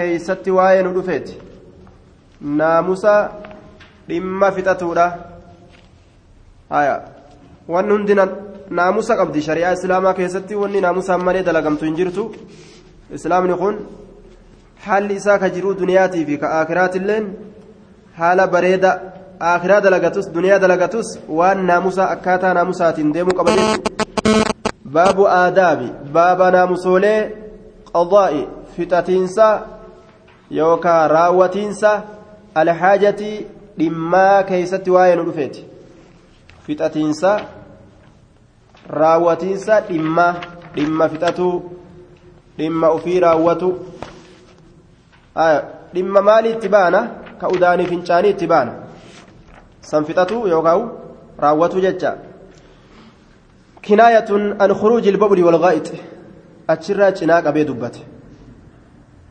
keeysatti waa'ee nu dhufeeti. Naamusa dhimma fixatuudha. Haya wanni hundi naamusa qabdi. Shari'aa islaamaa keessatti wanni naamusaan malee dalagamtu hin jirtu. Islaamni kun haalli isaa ka jiruu duniyaatii fi ka aakiraatilleen haala bareeda aakiraa dalagatus duniyaa dalagatus waan naamusaa akkaataa naamusaatiin deemuu qaba baabu aadaabi. Baaba naamusoolee qadaa'i fixatiinsa yookaan raawwatiinsa alhaajatii dhimmaa keeysatti waa'ee nu dhufeeti fixatiinsa raawwatiinsa dhimmaa dhimma fixatuu dhimma ofii raawwatu dhimma maalii itti baana ka udaanii fincaanii itti baana san fixatuu yookaan raawwatu jecha kinaayatun an khuruuji ilbabli walgaa'id achirraa cinaa qabee dubbate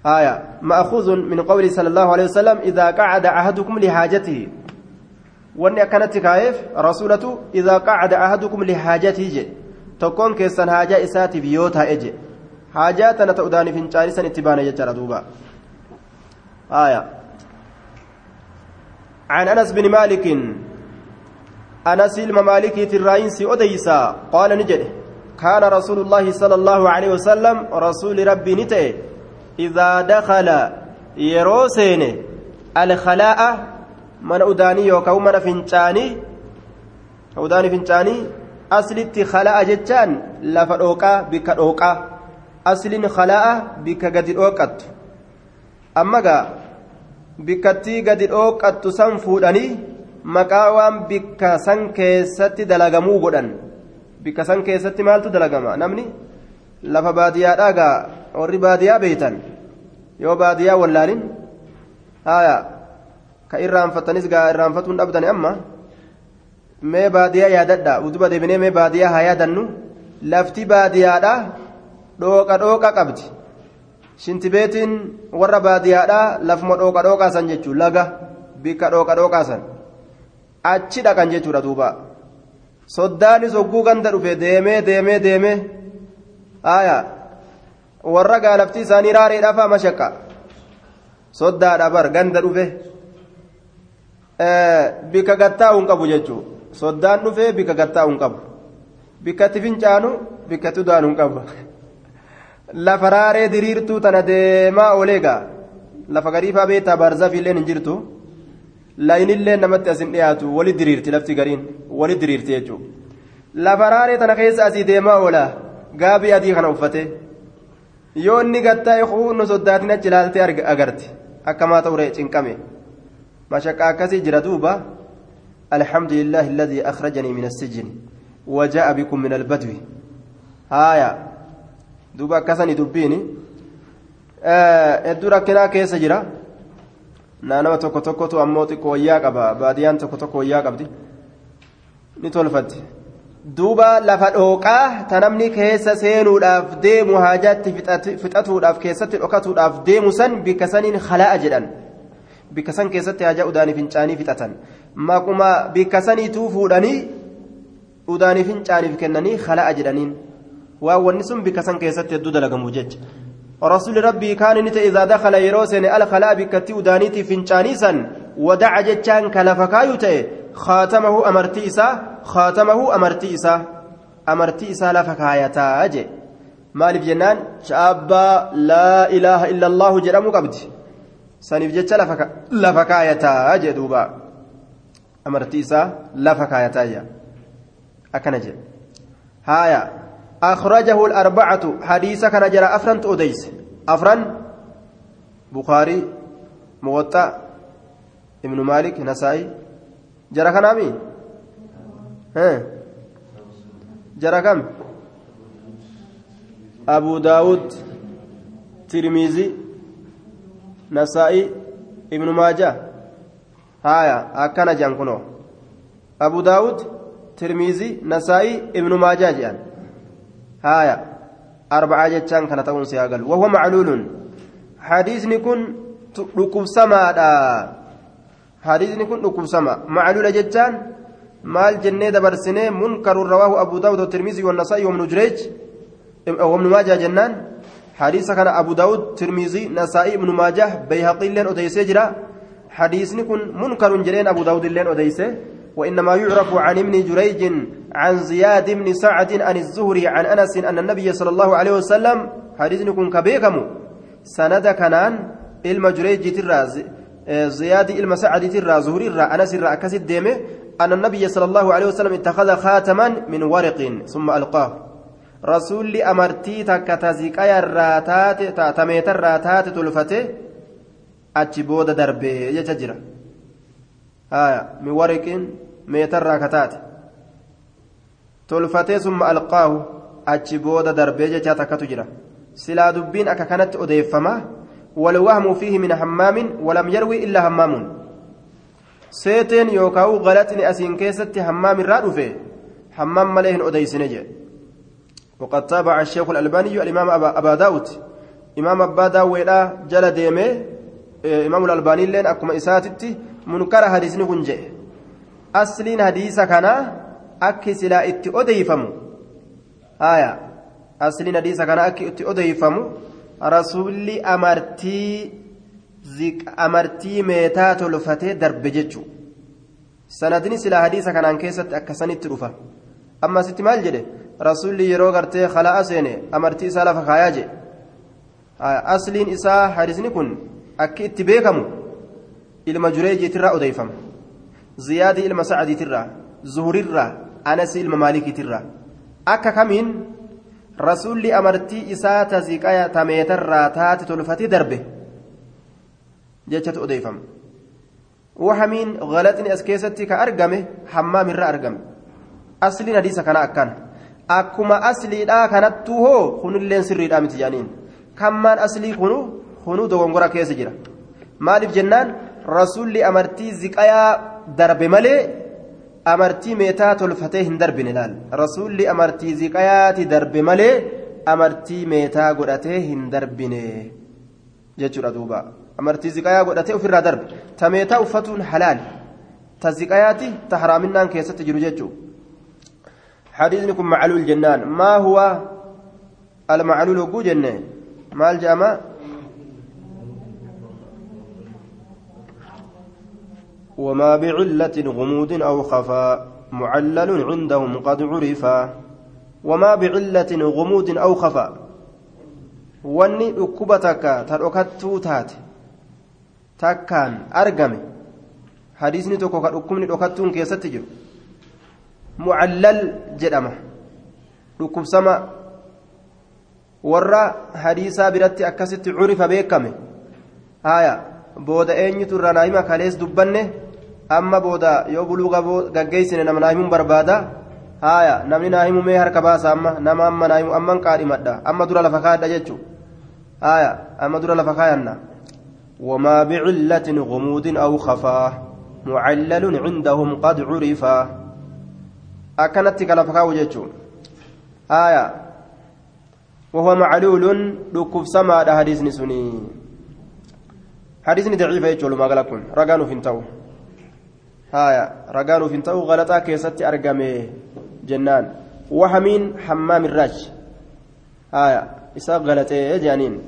آية مأخوذ من قوله صلى الله عليه وسلم إذا قعد أحدكم لحاجته. وأن كانت كايف؟ رسولته إذا قعد أحدكم لحاجته تكون كيسان حاجة إساتي بيوتا إجي حاجات أنا تؤداني في نشارسا اتبانا يجرى دوبا. آية. عن أنس بن مالك أنس الممالك الرئيس أديسا قال نجد كان رسول الله صلى الله عليه وسلم رسول ربي نتئ. إذا دخل يروسين الخلاء من أداني يوكاو من فنشاني أداني فنشاني أصل خلاء جتان لفروكا بك روكا أصل خلاء بك قد روكت أما bikkattii gadi dhooqattu san fuudhanii maqaa waan bikka san keessatti dalagamuu godhan bikka san keessatti maaltu dalagama namni lafa baadiyyaadhaa gaa warri baadiyyaa beeytan yoo baadiyyaa wallaalin haya ka irraanfattanis gaa irraanfatuun dhabdani amma mee baadiyyaa yaadadha uduba deebinee mee baadiyyaa haa yaadannu. Lafti baadiyyaadha dhooqa dhooqa qabdi. Shintibeetiin warra baadiyyaadha lafuma dhooqa dhooqaa san jechuun laga bikka dhooqa dhooqaa san achi dhaqan jechuudha duuba. Soddaanis hogguu ganda dhufe deemee deemee deemee haya warra gaalaftii isaanii raareedhaaf haa mashaqqa. Soddaadha bar ganda dhufe. Bikka gattaa'u hin qabu jechuun. Soddaan dhufe bikka gattaa'u hin qabu. Bikkatti fincaanu bikkatti udaanu hin qabu. Lafa raaree diriirtuu tana deemaa ooleegaa lafa gariifaa beektaa baarzafiilleen hin jirtu. Laayinillee namatti as hin dhiyaatu. Wali diriirti lafti gariin. Wali diriirti jechuudha lafa raaree tana keessa asii deemaa oola gaabii adii kana uffate. Yoo inni gattaa'e huunnu soddaatiin achi ilaaltee agarti akkamaa ta'uree cinqame mashaqqa akkasii jira duuba الحمد لله الذي أخرجني من السجن وجاء بكم من البدو هايا دوبا كسني دبيني hedduu rakkinaa keessa jira naanama tokko tokkotu ammoo xiqqoo wayyaa qaba baadiyyaan tokko tokko wayyaa qabdi ni tolfatti duuba lafa dhooqaa ta namni keessa seenuudhaaf deemu haajaatti fixatuudhaaf keessatti dhokatuudhaaf deemu san bikka saniin halaa'a jedhan bikka san keessatti haajaa udaanii fincaanii fixatan maquma bikka saniituu fuudhanii udaanii fincaaniif kennanii halaa'a jedhaniin waan wanni sun bikka san keessatti hedduu dalagamu jecha رسول ربي كان نت إذا دخل يروسن الخلاء بكتي ودانيتي فنشانيسا ودع جتشان خاتمه أمرتي إسا خاتمه أمرتي إسا. أمرتي إسا لفكايتا أجي. مالف جنان شابا لا إله إلا الله جرم قبدي سنف جتش لفكا لفكايتا أجي دوبا. أمرتي إسا لفكايتا أجي. أكنجي هايا. أخرجه الأربعة. حديث كان جرى أفرن أديس أفرن بخاري موطأ ابن مالك نسائي. كان أمي ها جرى كم أبو داود ترميزي نسائي ابن ماجه هايا أكن جانكونو أبو داود ترميزي نسائي ابن ماجه جان هايا أربعة جتان كان تقول سياقل وهو معلول حديثني كن ركوب سما حديثني كن ركوب سما معلول جتان. مال جنة دبرسنة. منكر رواه أبو داود والترمذي والنسائي وابن جريج. وابن ماجه جنان. حديث كان أبو داود ترمذي نسائي ابن ماجه بيهقي لين أديسي جرا. حديثني كن منكر جرين أبو داود لين أديسي وإنما يعرف عن ابن جريج عن زياد بن سعد عن الزهري عن أنس أن النبي صلى الله عليه وسلم حديثني كن كبيكم سند كنان ilma jureejjiitirraa ziyaadii ilma sacadiitirraa zuhuriirraa anasirraa akkasit deeme أن النبي صلى الله عليه وسلم اتخذ خاتما من ورق ثم ألقاه. رسول أمرتي تكتزيكايا الراتات تميت الراتات تلفته. أتشبود دربي يتجرى آية من ورق ميتر راكتات تلفته ثم ألقاه. أتشبود دربي جتاتك تجرى سلا دبين أكا كانت أديفما. والوهم فيه من حمام ولم يروي إلا حمام. seeteen yookaan galatni asiin keessatti hammaam irraa dhufe hammaam malee hin وقد تابع الشيخ الألباني الإمام أبا داود. إمام أبا داود جل ديمه. إمام الألباني لين أكما إساتتي. منكر حديثني كنجي أصلين حديث كان أكي سلا إتي أديفم آية. أصلين حديث كان أكي إتي أديفم رسولي أمرتي amartii meetaa tolfatee darbe jechuun sanadni silaa hadiisa kanaan keessatti akkasanitti dhufa amma sitti maal jedhe rasuulli yeroo gartee khala'a seene amartii isaa lafa kaayaa jedhe asliin isaa hadisni kun akki itti beekamu ilma jureejiitirraa odeeffama ziyaadii ilma sacadiitirraa zuhurirraa anasii ilma maalikiitirraa akka kamiin rasuulli amartii isaa taziqaya tameetarraa taate tolfatee darbe. jechatu odeeffama. Wahamiin galaxni as keessatti ka argame hammaam irra argame. Asliin hadiisa kana akkan akkuma asliidhaa kanattuu hoo kunilleen sirriidhaa miti jaaniin. Kammaan aslii kunu kunu dogongora keessa jira. Maaliif jennaan? Rasuulli amartii ziqayaa darbe malee amartii meetaa tolfatee hin darbine laal rasuulli amartii ziqayaati darbe malee amartii meetaa godhatee hin darbine jechuudha duuba. amartii ziqayaa godhatee ofirraa darbe tameetaa uffatuun halaal ta ziqayaati ta haraaminaan keessatti jiru jechuudha حديثني كن معلول جنان ما هو المعلول هو جنة ما الجامع وما بعلة غموض أو خفاء معلل عندهم قد عرفا وما بعلة غموض أو خفاء واني أكبتك تركت تاتي takkaan argame hadiisni tokko ka dhukkubni dhokattuun keessatti jiru mucallal jedhama dhukkubsama warra hadiisaa biratti akkasitti curifa beekame haya booda eenyutu irraa naahima kalees dubbanne amma booda yoo buluuga gaggeessine nama naahimuun barbaada haya namni naahimu mee harka baasa amma nama amma naahimu amman qaadhimadha amma dura lafa kaadha jechuu haya amma dura lafa kaayanna وما بعلة غموض أو خفاء معلل عندهم قد عرفا أكنت كلفكا وجهتشو آية وهو معلول ركب سما حديث نسوني حديث ضعيف يجول ما قالكم رقانو فينتو آية رقانو فينتو غلطا كيستي أرقمي جنان. وحمين حمام الراج آية إساق غلطي جانين.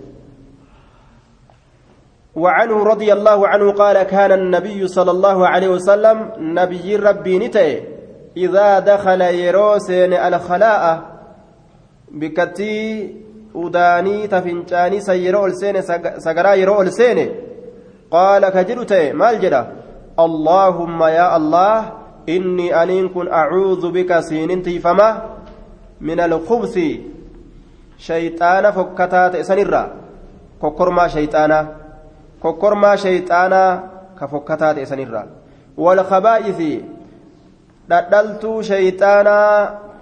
وعنه رضي الله عنه قال كان النبي صلى الله عليه وسلم نبي ربي نتي. إذا دخل يروسين الخلاء بكتي أداني تفنشاني سيرو السين سقرا يرو السين. قال كجرتي ما الجرى اللهم يا الله إني أنين كن أعوذ بك سين فما من الخبث شيطان فكتات سنرا كوكرما شيطانا ka fokkataa ta'e sanirraa walkabaa'ifi dhadhaltuu shayxaanaa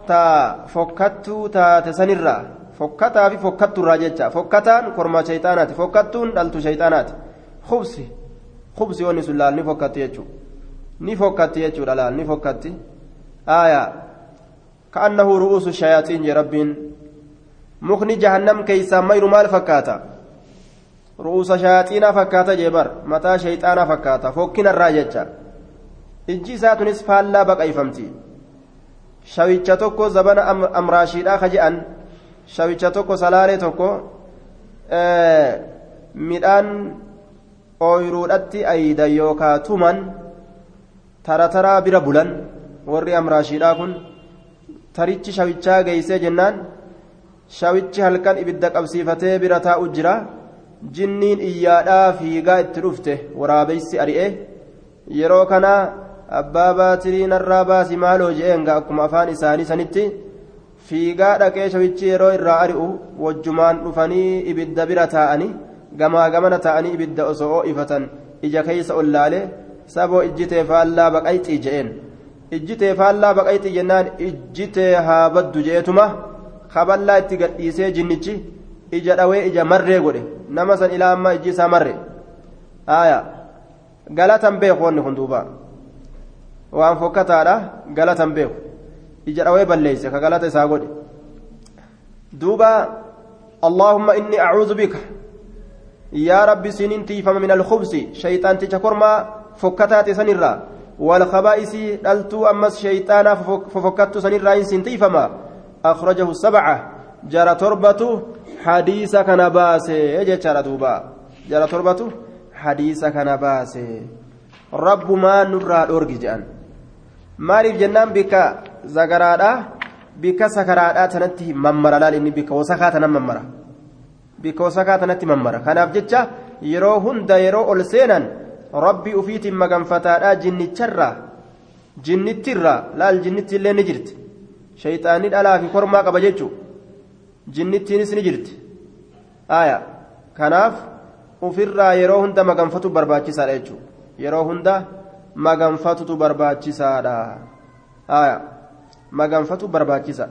taa fokkattuu taate sanirraa fokkataa fi fokkatturraa jecha fokkataan kormaa shayxaanaati fokkattuun dhaltuu shayxaanaati khubsi khubsi wanni sun laal ni fokkatti jechuudha ni fokkatti jechuudha laal ni fokkatti aayaa ka'annahu ru'uusu shayaaxiin jee rabbiin mukni jahannam keeysaa mayru maal fakkaata ru'uusa shaaxiinaa fakkaata jeebar mataa shayxaanaa fakkaata fokkinarraa jecha ijji isaa tunis faallaa baqayfamti shawicha tokko zabana amraashiidhaa ka je'an shawicha tokko salaalee tokko midhaan ooyiruudhatti aydan yookaa tuman tara taraa bira bulan. Warri amraashiidhaa kun tarichi shawichaa geeysee jennaan shawichi halkan ibidda qabsiifatee bira taa'u jira. Jinniin iyyaadhaa fiigaa itti dhufte waraabeysi ari'e yeroo kana abbaa baatirii narraa baasi maaloo je'eenga akkuma afaan isaanii sanitti fiigaa dhaqee shawichi yeroo irraa ari'u wajjumaan dhufanii ibidda bira taa'anii gamaa gamana taa'anii ibidda osoo oo'ifatan ija keeysa ollaale saboo ijjitee faallaa baqayxii je'een ijjitee faallaa baqayxii jennaan ijjitee haa baddu je'etuma kaballaa itti gadhiisee jinnichi ija dhawee ija marree godhe nama san ilaa ijji isaa marre aayaa galatan beeku wanni kun duuba waan fokkataadha galatan beeku ija dhawee balleeyse ka galata isaa godhe duuba allaahumma inni acuudu bika yaa rabbi sinin tiifama min alkhubsi shayxaanticha kormaa fokkataate sanirraa والخبائث دلتو أمس شيطانا ففكت سنرا إنسين تيفما أخرجه السبعة جرى تربة حديث كان باسي يجي جرى تربة حديث كان باسي رب ما نرى الأورج جان maaliif jennaan bika zagaraadha bika sakaraadha tanatti mammara laal inni bika wasakaa tanan mammara bika wasakaa tanatti mammara. Kanaaf jecha yeroo hunda yeroo ol seenan rabbi ufiitiin maganfataadha jinnicharraa jinnittirraa laal jinnitti illee ni jirti. Shayxaanni dhalaa fi kormaa qaba jechuu jinnittiinis ni jirti. Aya kanaaf ufirraa yeroo hunda maganfatu barbaachisaadha jechuu yeroo hunda maganfatutu barbaachisaadha. Aya maganfatu barbaachisa.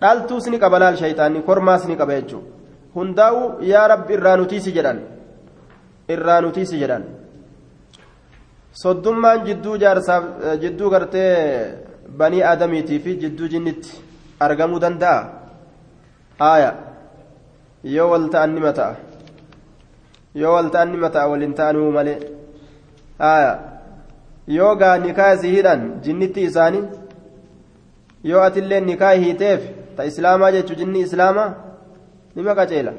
Dhaltuus ni qaba laal shayxaanni kormaas ni qaba jechuu hundaa'u yaa rabbi irraa nutiisi jedhan. Irraa nutiisi jedhan. Soddummaan jidduu jaarsaaf jidduu gartee banii aadamiitii fi jidduu jinnitti argamuu danda'a? Aya yoo wal ta'an nima ta'a yoo wal ta'an nima ta'a waliin ta'anuu malee. Aya yoo gaa nikaa si hidhan jinnitti isaanii yoo atillee nikaa hiiteef ta islaamaa jechu jinni islaamaa nima qaceela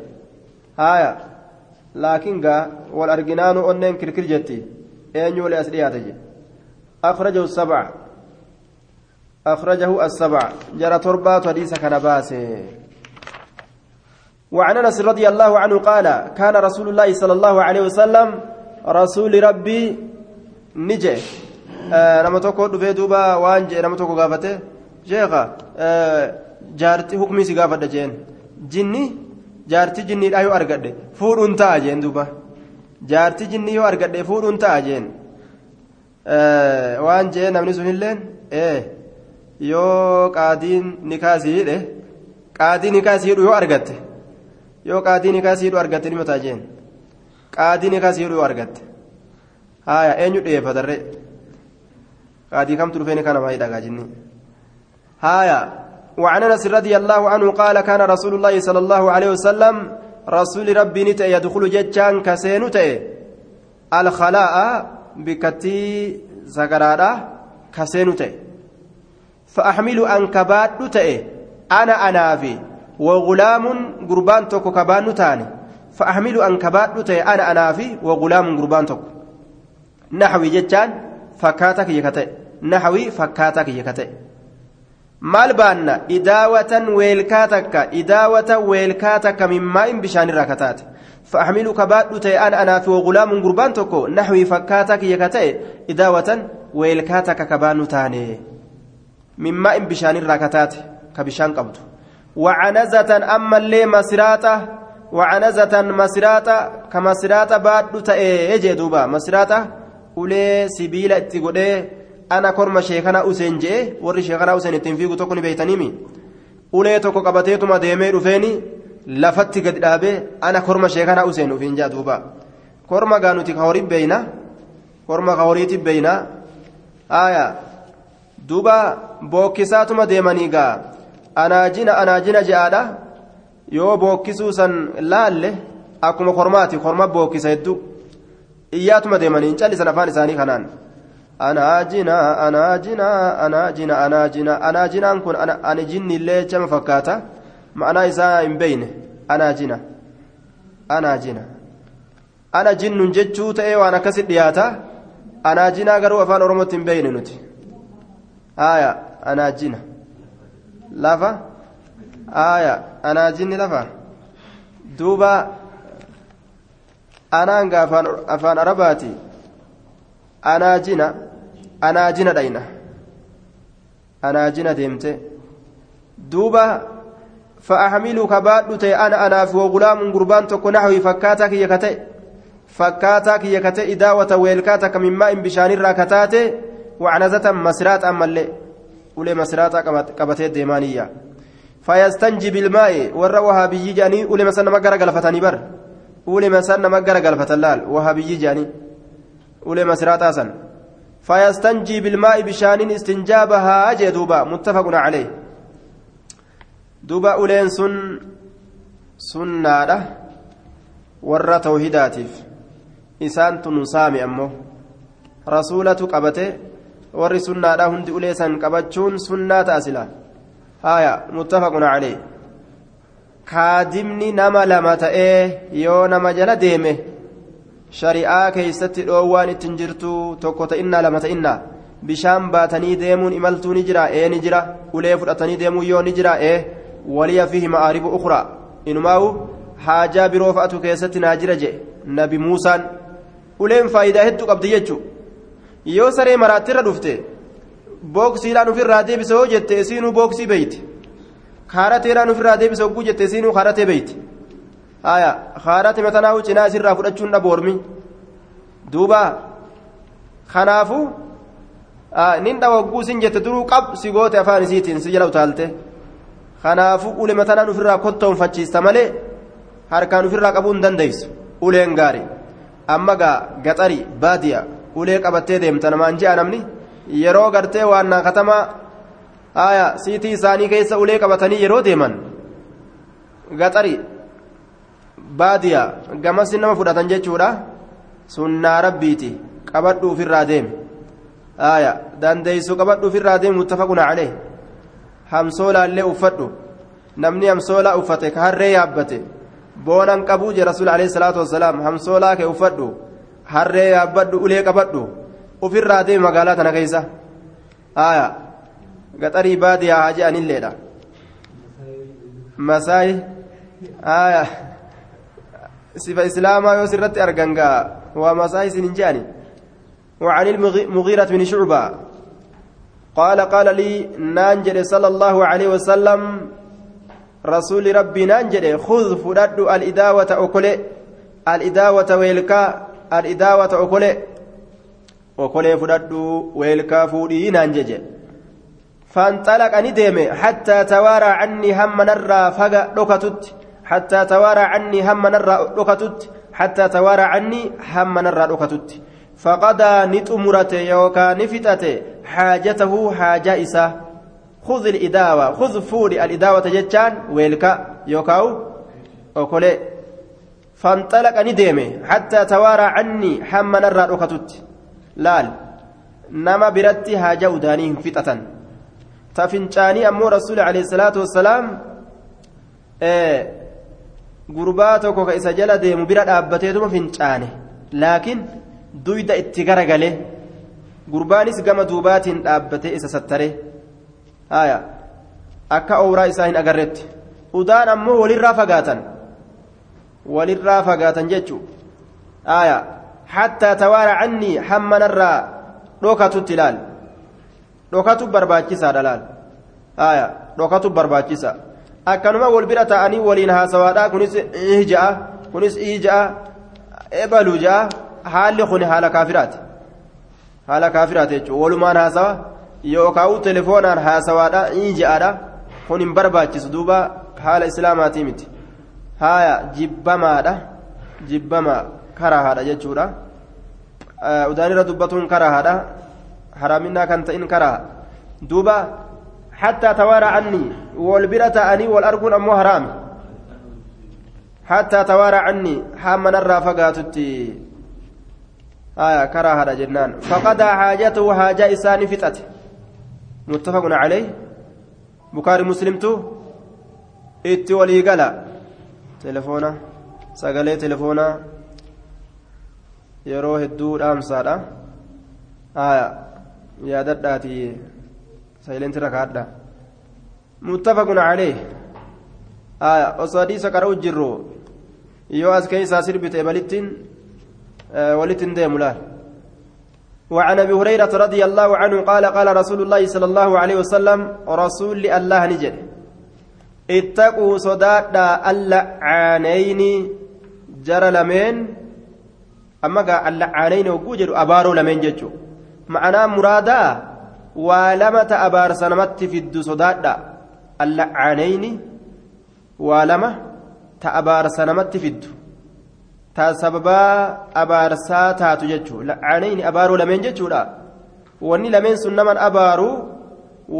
aya laakiin gaa wal arginaanu onneen kirkir jetti eenyu wali as dhiyaate je akhrajahu sabca akhrajahu assabca jara torbaatu hadiisa kana baase وعن انس رضي الله عنه قال كان رسول الله صلى الله عليه وسلم رسول ربي نجي nama tokko dhufee duuba waan jee nama tokko gaafate sheeka jaartii hukmii si gaafadha jeen jinni jaartii jinniidha yoo argadhe fuudhuun ta'a jeen duuba. Jaartii jinnii yoo argadhe fuudhuun ta'a jeen. Waan jee namni sunilleen yoo qaadiin nikaasiidhe qaadii nikaasiidhu yoo argatte yoo qaadii nikaasiidhu argatte nima ta'a jeen. Qaadii nikaasiidhu yoo argatte. Haaya eenyu dhiyeeffatarre qaadii kamtu dhufee nikaa namaa hidhagaa jinni. Haaya. وعن أنس رضي الله عنه قال كان رسول الله صلى الله عليه وسلم رسول ربي نتأ يدخل جتان كسين تأ الخلاء بكتي زغرادا كسين فأحمل أنكبات تأ أنا أنا في وغلام قربان توكو كبان تاني فأحمل أنكبات تأ أنا أنا في وغلام قربان توكو. نحوي جتان فكاتك يكتئ نحوي فكاتك يكتئ maal baanna idaawatan weelkaa takka idaawata weelkaa takka min maa'in bishaan irraa kataate fa'ahmilu kabaadhu ta'e an anaafi wagulaamun gurbaan tokko naxwii fakkaataa kiyya ka ta'e idaawatan weelkaa takka kabaannu taane min maa'in bishaan irraa kataate ka bishaan qabdu wacanazatan ammallee masiraaxa wacanazatan masiraaxa ka masiraaxa baadhu ta'e jee ana korma sheekanaa useen je'e warri sheekanaa useen ittiin fiigu tokko ni beeytaniimi. Ulee tokko qabateetuma deemee dhufeeni lafatti gadi dhaabee ana korma sheekanaa useen ufiin jaa duuba. Korma gaa nuti ka horii beeyna korma ka horiiti beeyna. Aayaa duuba bookkisaatuma deemanii gaa anaajina anaajina je'aadha. Yoo bookkisuu san laalle akkuma kormaati korma bookkisa hedduu. Iyyaatuma deemanii hin callisan afaan isaanii kanaan anaajina anaajina anaajina anaajina anaajinaan kun ani jinni illee chama fakkaata ma'anaa isaa hin beeyne anaajina anaa jina ana jinnun jechuu ta'ee waan akkasit dhiyaata anaa jinaa garuu afaan oromootti hin beeyne nuti aya anaa jina lafa aya anaa jinni lafa duuba anaan afaan arabaati anaa jina anaa jina dhayna anaa jina deemte duuba فأحملك بعد أنا أنا في وغلام قربان تكون نحوي فكاتك يكتئ fakkaataa kiyya kate idaawata weelkaata ka min maa'in bishaanirraa kataate wacanazatan masiraaxa ammallee ulee masiraaxaa qabatee deemaaniyya fayastanji bilmaa'i warra wahaabiyyi jedhanii ulema san nama gara galfatanii bar ulema san nama gara galfatan laal wahaabiyyi jedhanii ulee masiraaxaa san. Fayastanji bilmaa'i bishaaniin istinjaabahaa jee duuba muttafaqun calee duuba uleen sun sunnaadha. Warra tawhidaatiif. Isaantu nu saami ammoo. Rasuulatu qabate warri sunnaadha hundi uleesan qabachuun sunnaa ta'a sila. Haya muttafaqun calee kaadimni nama lama ta'ee yoo nama jala deeme shari'aa keeysatti dhoowwaan ittiin jirtu tokko ta'innaa lama ta'innaa bishaan baatanii deemuun imaltuu ni jira ee ni jira ulee fudhatanii deemuun yoo ni jira ee waliya fihi ma'aaribu ukraa inumaawu haajaa biroo fa'atu keessatti naa jira jedhe nabi muusaan uleen faayidaa hedduu qabdi jechuudha yoo saree maraattirra dhufte booksiidhaan ofirraa deebise hoo jette isiinuu booksii beeyti kaarateedhaan ofirraa deebise hogguu jette isiinuu kaaratee beeyti haya kaarate matanaa cinaa isirraa fudhachuun dhaboormi duuba kanaafu nin dhawa hogguu sin jette duruu qab si goote afaan isiitiin si jala utaalte. Kanaafu ule matanaan ofirraa kottoonfachiista malee harkaan ofirraa qabuu hin dandeessu uleen gaarii. amma gaa gaxari baadiya ulee qabattee deemta namaan ji'a namni yeroo gartee waannaa katamaa aya siitii isaanii keessa ulee qabatanii yeroo deeman. Gaxari baadiya gamasi nama fudhatan jechuudha. Sunnaa rabbiiti. Qabadhuuf irraa deeme aya dandeeysu qabadhuuf irraa deeme muttafaquna calee hamsoolaallee uffadhu. Namni hamsoolaa uffate ka harree yaabbate. Boonan qabuu je rasuul alayhi salaatu wasalaam hamsoolaa kee uffadhu. Harree yaabbadhu ulee qabadhu. Ufirraa deeme magaalaa tana keeysa aya gaxarii baadiyaa haa je'anilleedha masaayi aya sifa islaamaa yoo sirratti argan gaa waa masaayi isin hin je'ani? وعن المغيرة بن شعبة قال قال لي نانجل صلى الله عليه وسلم رسول ربي نانجل خذ فدد الإداوة أكل الإداوة ويلكا الإداوة أكل أكل فدد ويلكا فودي نانجل فانطلق أني ديمي حتى توارى عني هم نرى فقا لكتت حتى توارى عني هم نرى لكتت حتى توارى عني هم نرى لكتت فقضى نتمرت يوكا نفتت حاجته حاجة إساه خذ الإداوة خذ فوري الإداوة جتان ويلكا. يوكاو أوكولي. فانطلق نديمي حتى توارى عني حما نرى ركتت لال. نما برتي هاجا ودانيهم فتة تفنشاني أمو رسول عليه الصلاة والسلام إيه gurbaa tokko ka isa jala deemu bira dhaabbateetuma fincaane laakiin duyda itti garagale gurbaanis gama duubaatiin dhaabbatee isa sattare. Haya akka owraa isaa hin agarretti. Udaan ammoo walirraa fagaatan. Walirraa fagaatan jechuu. Haya hattaa tawaara cannii hammanarraa dhokatutti ilaal. Dhokatu barbaachisaadha laal. Haya dhokatu barbaachisa akkanuma wal bira ta'anii waliin haasawaadha kunis ih ja'a kunis ih ja'a ebaluu ja'a haalli kun haala kaafiraati haala kaafiraati jechuudha walumaan haasawa yookaan telefoonaan haasawaadha ii ja'aadha kun hin barbaachisu duuba haala islaamaatii miti haaya jibbamaadha jibbamaa karahaadha jechuudha udaanirra dubbatuun karahaadha haraaminaa kan ta'in karaha duuba tawaara annii wal bira ta'anii wal arguun ammoo haraami hattaa tawaara annii hammanarraa fagaatutti haaya karahaadha jennaan faqadaa haajatahu haajaa isaanii fixate متفق عليه بكاري مسلمتو اتي ولي قلا تلفونه sagalee telefoonaa yeroo hedduu dhaamsaadha aya yaadadhaati saylenti muttafaqun calee aya osoo hadiisa qara'u jirru yoo as keeysaa sirbite balittiin walittin deemu laal. وعن ابي هريره رضي الله عنه قال قال رسول الله صلى الله عليه وسلم رسول الله نجد اتقوا صدادا اللعانين جرى لمن اما اللعانين وجوجد ابارو لمن ججو معناه مرادا ولمت ابار سنمت في الدو صدادا اللعانين ولما تأبار سنمت في الدو ta sababaa abaarsaa taatu jechuudha la'aanayni abaaruu lameen jechuudha wanni lameen sun naman abaaru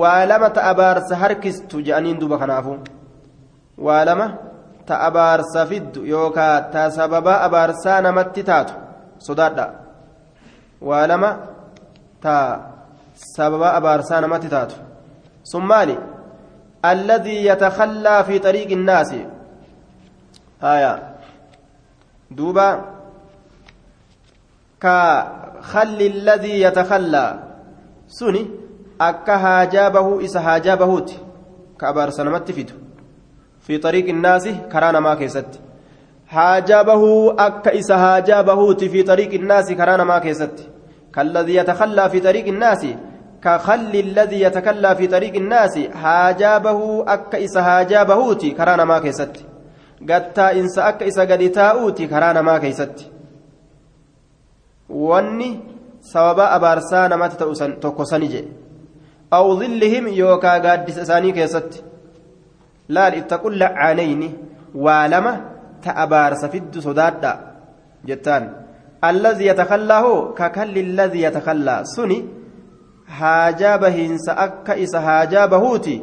waa lama ta abaarsa harkistu je'aniin duba kanaafu waa lama ta abaarsa fiddu yookaa ta sababaa abaarsaa namatti taatu sodaadha waa lama namatti taatu sun maali alladii yatakallaa fi xariiqi innaasi haya دوبا. كخل الذي يتخلى. سني أكا هاجابه إسا هاجابهوت. كأبار سنمت فيتو. في طريق الناس كرانا ما كيست. هاجابه أكا إسا هاجابهوت. في طريق الناس كرانا ما كيست. كالذي يتخلى في طريق الناس كخل الذي يتخلى في طريق الناس هاجابه أكا إسا هاجابهوت كرانا ما كيست gattaa'insa akka isa gadi taa'uuti karaa namaa keeysatti wanni sababa abaarsaa namatti ta'u tokko sani jedhe aw dhillihim yookaa gaaddisa isaanii keessatti laal ittaqul la'aanayni waa lama ta abaarsa sodaadha jettaan allazii yatakallaa hoo kakalli allazii yatakallaa suni haajaa bahiinsa akka isa haajaa bahuuti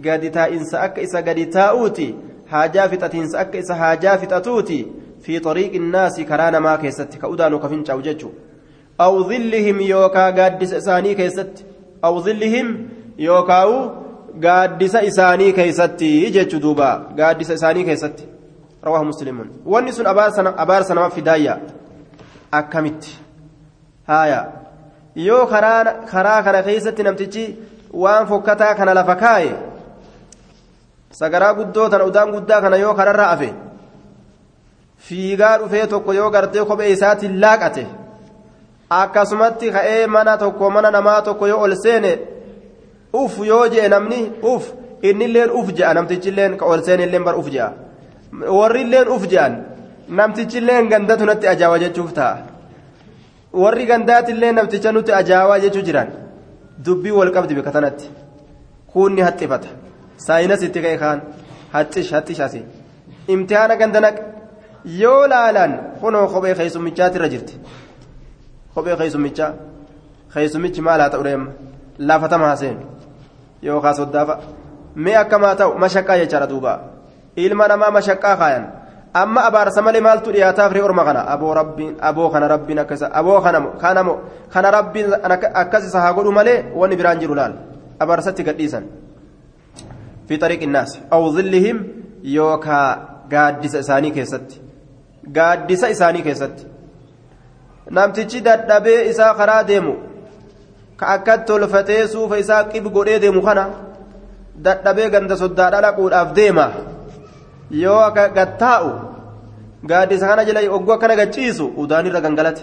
gadi taa'insa akka isa gadi taa'uuti haajaa fixatiinsa akka isa haajaa fixatuuti fi xariiqi innaasi karaa namaa keessatti ka udaanu ka fincaa'u jechuu aw dhillihim yookaa gaaddisa isaanii keessatti aw dhillihim yookaawu gaaddisa isaanii keessatti jechuu duuba gaaddisa isaanii keessatti rawaahu muslimuun wanni sun abaarsa nama fidaayya akkamitti? Haaya. Yoo karaa kana keessatti namtichi waan fokkataa kana lafa kaaye sagaraa guddoo tana udaan guddaa kana yoo kararra afe fiigaa dhufee tokko yoo gartee kophee isaatiin laaqate akkasumatti ka'ee mana tokko mana namaa tokko yoo ol seene uf yoo je'e namni uf innilleen uf je'a. Namtichilleen ka ol seene illeen bar uf je'a. Warrilleen uf je'an namtichilleen gandatu natti ajaawa jechuuf ta'a warri gandaatillee namticha nutti ajaawaa jechuu jiran dubbii wal qabdi bika tanatti kuunni haxxifata saayinas itti ka'e kaan haxish haxish asi imtihaana gandanaq yoo laalan kunoo kophee keessummichaatirra jirti kophee keessummichaa keessummichi maal haa ta'u deema laafatama haaseen yookaan soddaafa mee akkamaa ta'u mashaqqaa jechaadha duuba ilma namaa mashaqqaa kaayan amma abaarsa malee maaltu dhiyaataaf ree orma kana? Aboo rabbiin aboo kana rabbiin akkasa aboo kana kana kana rabbiin akkasisa haa godhu malee wanni biraan jiru laal? Abaarsatti gadhiisan. Fi xariiq innaas aw zillihim yookaa gaaddisa isaanii keessatti. Gaaddisa isaanii keessatti. Namtichi dadhabee isaa karaa deemu ka akka tolfatee suufa isaa qib godhee deemu kana dadhabee ganda soddaa dhalaquudhaaf deema. Yoo gattaa'u gaaddisa kana jala ogguu akkana gachiisu udaan irra gangalate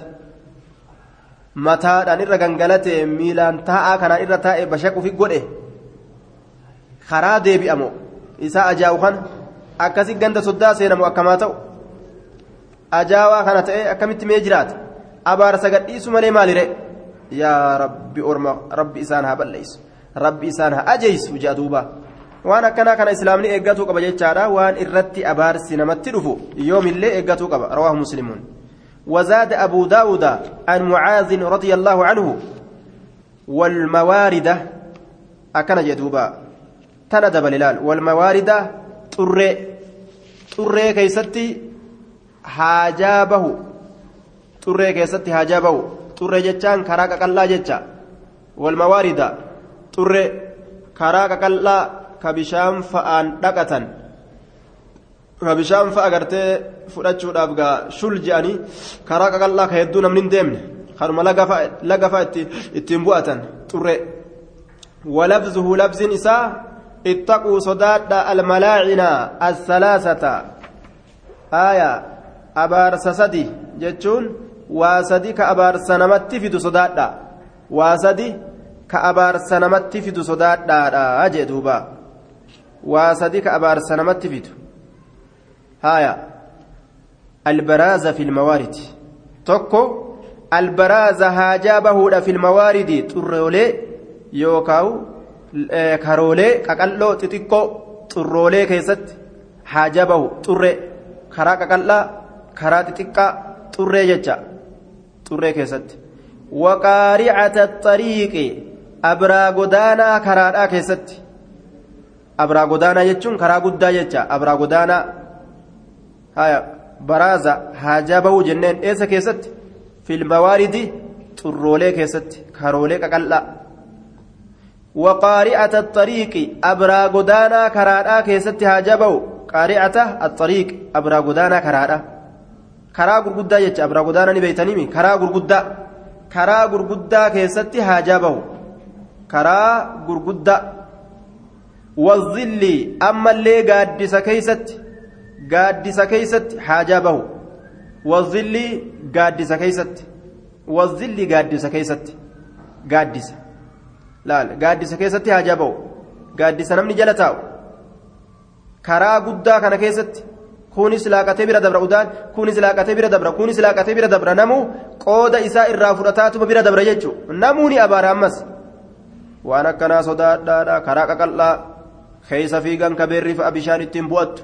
mataadhaan irra gangalate miilaan taa'aa kanaan irra taa'e bashaquufi godhe karaa deebi'amu isaa ajaa'u kan akkasi ganda soddaa seenamu akkamaa ta'u ajaawaa kana ta'e akkamitti mee jiraata abaarsa gadhiisu malee maalire yaa rabbi orma rabbi isaan haa balleessu rabbi isaan haa ajeessu duuba waan akkanaa kana islaamni eeggatuu qaba jechaadha waan irratti abaarsi namatti dhufu yoomillee eeggatuu qaba rawaahu muslimuun وزاد أبو داود عن معاذ رضي الله عنه والمواردة أكن جدوبا tana dabale laal walmawaarida xurree xurree keeysatti haajaa bahu xurree keessatti haajaa bahu xurree jechaan karaa qaqallaa jecha walmawaarida xurree karaa qaqallaa ka bishaan fa'aan dhaqatan ka bishaan fa'a gartee fudhachuudhaaf gaa shul je'anii karaa qaqallaa ka hedduu namni hin deemne kanuma laga fa'a ittiin bu'atan xurree walabzuhu labziin isaa ittaquu sodaadha almalaacina assalaasata aaya abaarsa sadi jechuun waa sadi ka abaarsa namatti fidu sodaadha waa sadi ka abaarsa namatti fidu sodaadhaadha jee duuba waa sadi ka abaarsa namatti fidu. Haaya. Albaraaza fi lmawaarid tokko albaraaza haajaa bahuudha fi lmawaaridi xurroolee yookaawu karoolee qaqalloo xixiqqoo xurroolee keessatti haajaa bahu. Xurree karaa qaqallaa karaa xixiqqaa xurree jecha xurree keessatti. Waqaaricata xariiqi abraa godaanaa karaadhaa keessatti abraa godaanaa jechuun karaa guddaa jecha abraa godaanaa haya baraaza haajaa bahuu jenneen eessa keessatti filmawaaridi xurroolee keessatti karoolee qaqallaa waqaari'ata xariiqi abraa godaanaa karaadhaa keessatti haajaa bahu qaari'ata axariiq abraa godaanaa karaadhaa karaa gurguddaa jecha abraa godaanaa ni beeytaniimi karaa gurguddaa karaa gurguddaa keessatti haajaa bahu karaa gurguddaa gaaddisa keeysatti gaaddisa keeysatti haajaa bahu wazilli gaaddisa keeysatti wazilli gaaddisa keeysatti gaaddisa laal gaaddisa keessatti haajaa bahu gaaddisa namni jala taa'u karaa guddaa kana keessatti kunis laaqatee bira dabra udaan kunis laaqatee bira dabra kunis laaqatee bira dabra namuu qooda isaa irraa fudhataatuma bira dabra jechuudha namuu ni abaara ammas waan akkanaa sodaadhaadha karaa qaqal'aa keessa fiigan kabeerri fa'a bishaan ittiin bu'attu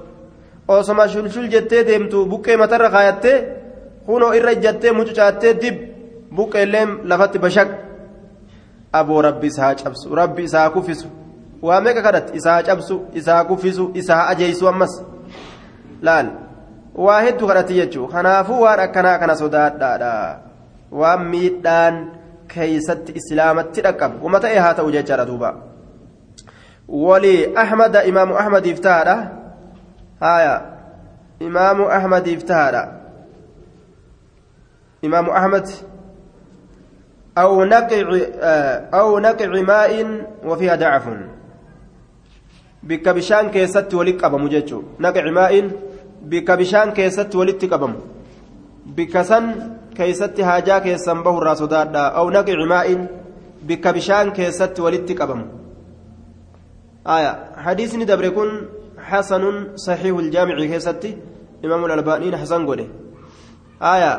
osoma shulshul jettee deemtu buqqee matarra kaayattee kunoo irra ijjattee mucucaattee dib buqqeellee lafatti bashaq aboo rabbi isaa cabsu rabbi isaa kuffisu waa meeqa kadhatti isaa cabsu isaa kuffisu isaa ajeessu ammas laal waa hedduu kadhatti jechuudha kanaafuu waan akkanaa kana sodaadhaadha waan miidhaan keeysatti islaamatti dhaqqabu wama ta'e haa ta'u jechaadha duuba walii ahmada imaamu ahmadiif tahaadha haya imaamu ahmadiif tahaadha imaamu ahmad. أو نقع أو نقع ماء وفيها دعف بك بشان كيست ولك أبا مججو نقع ماء بك بشان كيست ولك أبا بك كيست هاجا كيسن به الراس أو نقع ماء بك بشان كيست ولك أبا آية. حديث ندبر يكون حسن صحيح الجامع كيست إمام الألباني حسن قوله آية.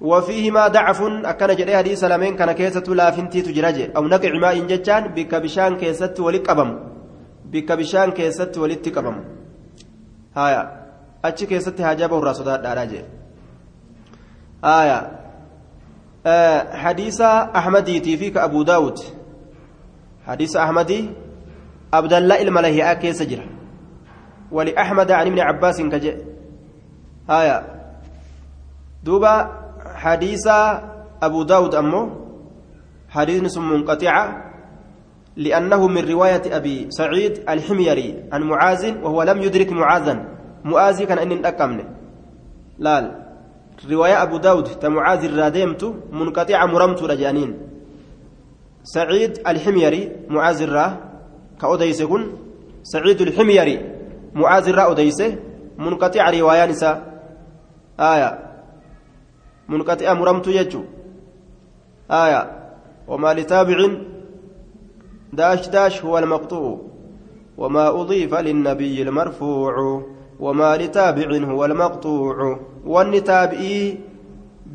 وفيهما ضعف. أكن جري حديث لمن كان كيسة لا فنتي تجرج أو نقع ماء جتان بك بشان كيسة ولقبم بك بشان كيسة ولتقبم. هايا أتش كيسة هاجابه الرسول داراجي. آية. آه حديث أحمدي تيفيك أبو داود. حديث أحمدي عبد الله الملهي كيس جرا ولأحمد عن ابن عباس كجي. آية دوبا حديث أبو داود أمه حديث منقطعة. لأنه من رواية أبي سعيد الحميري عن معاذ وهو لم يدرك معاذا. معاذ كان أن أكمل. لا رواية أبو داود تمعاذ الراديمت منقطعة مرمت رجانين. سعيد الحميري معاذ الرا. كأوديس كن سعيد الحميري معاذ الرا أوديسه منقطع رواية نساء آية منقطع مرمت يجو آية وما لتابع داش داش هو المقطوع وما أضيف للنبي المرفوع وما لتابع هو المقطوع والنتابعي